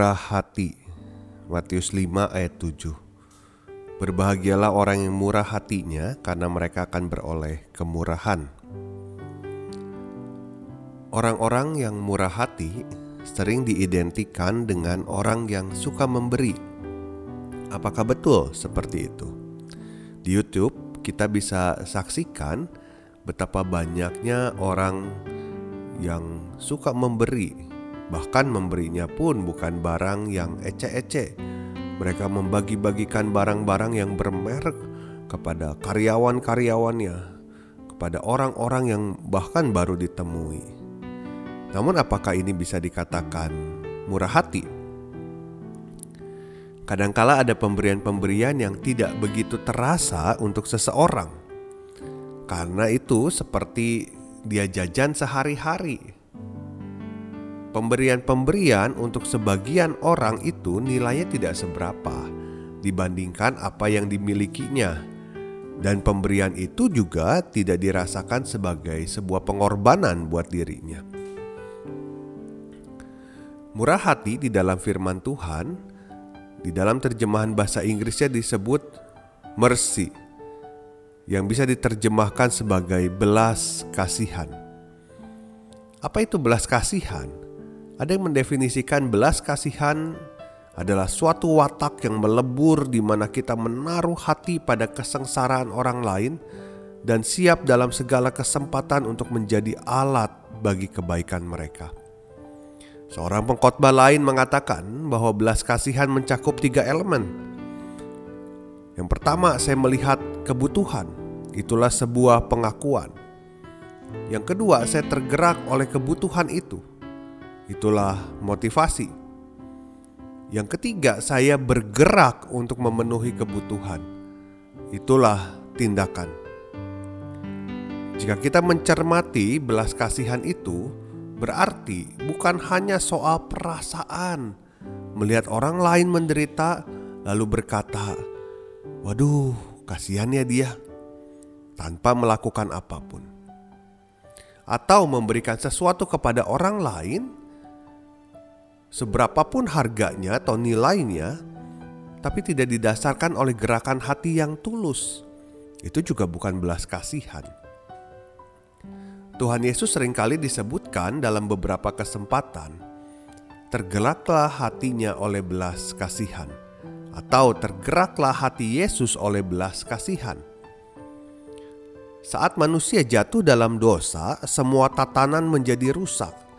Murah hati Matius 5 ayat 7 Berbahagialah orang yang murah hatinya karena mereka akan beroleh kemurahan Orang-orang yang murah hati sering diidentikan dengan orang yang suka memberi. Apakah betul seperti itu? Di YouTube, kita bisa saksikan betapa banyaknya orang yang suka memberi, bahkan memberinya pun bukan barang yang ece-ece. Mereka membagi-bagikan barang-barang yang bermerek kepada karyawan-karyawannya, kepada orang-orang yang bahkan baru ditemui. Namun apakah ini bisa dikatakan murah hati? Kadangkala ada pemberian-pemberian yang tidak begitu terasa untuk seseorang. Karena itu seperti dia jajan sehari-hari. Pemberian-pemberian untuk sebagian orang itu nilainya tidak seberapa dibandingkan apa yang dimilikinya. Dan pemberian itu juga tidak dirasakan sebagai sebuah pengorbanan buat dirinya. Murah hati di dalam firman Tuhan, di dalam terjemahan bahasa Inggrisnya disebut mercy, yang bisa diterjemahkan sebagai belas kasihan. Apa itu belas kasihan? Ada yang mendefinisikan belas kasihan adalah suatu watak yang melebur di mana kita menaruh hati pada kesengsaraan orang lain dan siap dalam segala kesempatan untuk menjadi alat bagi kebaikan mereka. Seorang pengkhotbah lain mengatakan bahwa belas kasihan mencakup tiga elemen. Yang pertama, saya melihat kebutuhan, itulah sebuah pengakuan. Yang kedua, saya tergerak oleh kebutuhan itu, itulah motivasi. Yang ketiga, saya bergerak untuk memenuhi kebutuhan, itulah tindakan. Jika kita mencermati belas kasihan itu, Berarti bukan hanya soal perasaan melihat orang lain menderita lalu berkata, "Waduh, kasihan ya dia." tanpa melakukan apa pun. Atau memberikan sesuatu kepada orang lain seberapapun harganya atau nilainya tapi tidak didasarkan oleh gerakan hati yang tulus. Itu juga bukan belas kasihan. Tuhan Yesus sering kali disebutkan dalam beberapa kesempatan, tergeraklah hatinya oleh belas kasihan, atau tergeraklah hati Yesus oleh belas kasihan. Saat manusia jatuh dalam dosa, semua tatanan menjadi rusak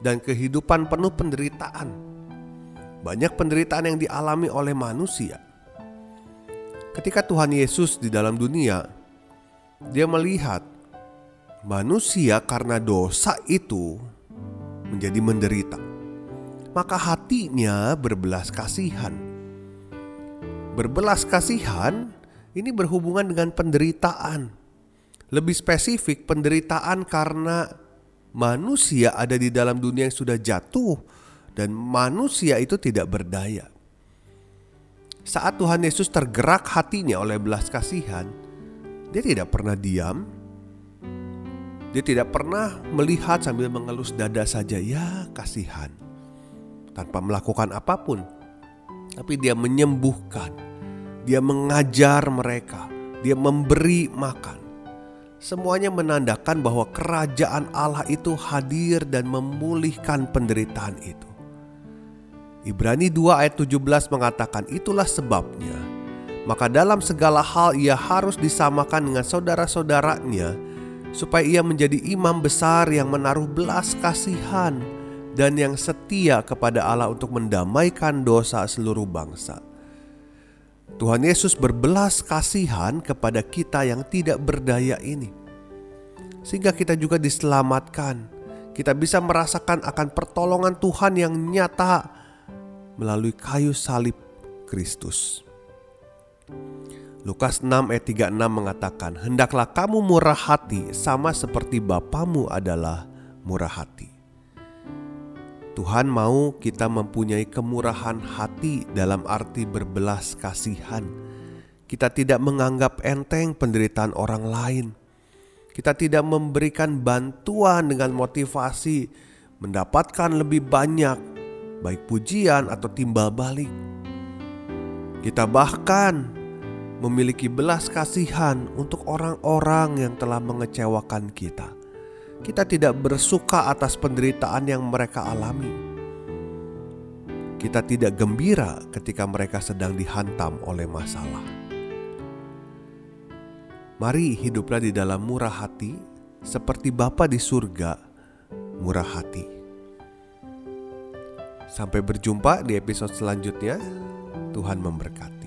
dan kehidupan penuh penderitaan. Banyak penderitaan yang dialami oleh manusia. Ketika Tuhan Yesus di dalam dunia, Dia melihat manusia karena dosa itu menjadi menderita, maka hatinya berbelas kasihan. Berbelas kasihan ini berhubungan dengan penderitaan. Lebih spesifik, penderitaan karena manusia ada di dalam dunia yang sudah jatuh dan manusia itu tidak berdaya. Saat Tuhan Yesus tergerak hatinya oleh belas kasihan, dia tidak pernah diam, dia tidak pernah melihat sambil mengelus dada saja, ya kasihan. Tanpa melakukan apa pun. Tapi dia menyembuhkan. Dia mengajar mereka. Dia memberi makan. Semuanya menandakan bahwa kerajaan Allah itu hadir dan memulihkan penderitaan itu. Ibrani 2 ayat 17 mengatakan itulah sebabnya. Maka dalam segala hal ia harus disamakan dengan saudara-saudaranya supaya ia menjadi imam besar yang menaruh belas kasihan dan yang setia kepada Allah untuk mendamaikan dosa seluruh bangsa. Tuhan Yesus berbelas kasihan kepada kita yang tidak berdaya ini. sehingga kita juga diselamatkan. Kita bisa merasakan akan pertolongan Tuhan yang nyata melalui kayu salib Kristus. Lukas 6 ayat 36 mengatakan, Hendaklah kamu murah hati sama seperti Bapamu adalah murah hati. Tuhan mau kita mempunyai kemurahan hati dalam arti berbelas kasihan. Kita tidak menganggap enteng penderitaan orang lain. Kita tidak memberikan bantuan dengan motivasi mendapatkan lebih banyak, baik pujian atau timbal balik. Kita bahkan memiliki belas kasihan untuk orang-orang yang telah mengecewakan kita. Kita tidak bersuka atas penderitaan yang mereka alami. Kita tidak gembira ketika mereka sedang dihantam oleh masalah. Mari hiduplah di dalam murah hati, seperti Bapa di surga murah hati. Sampai berjumpa di episode selanjutnya. Tuhan memberkati.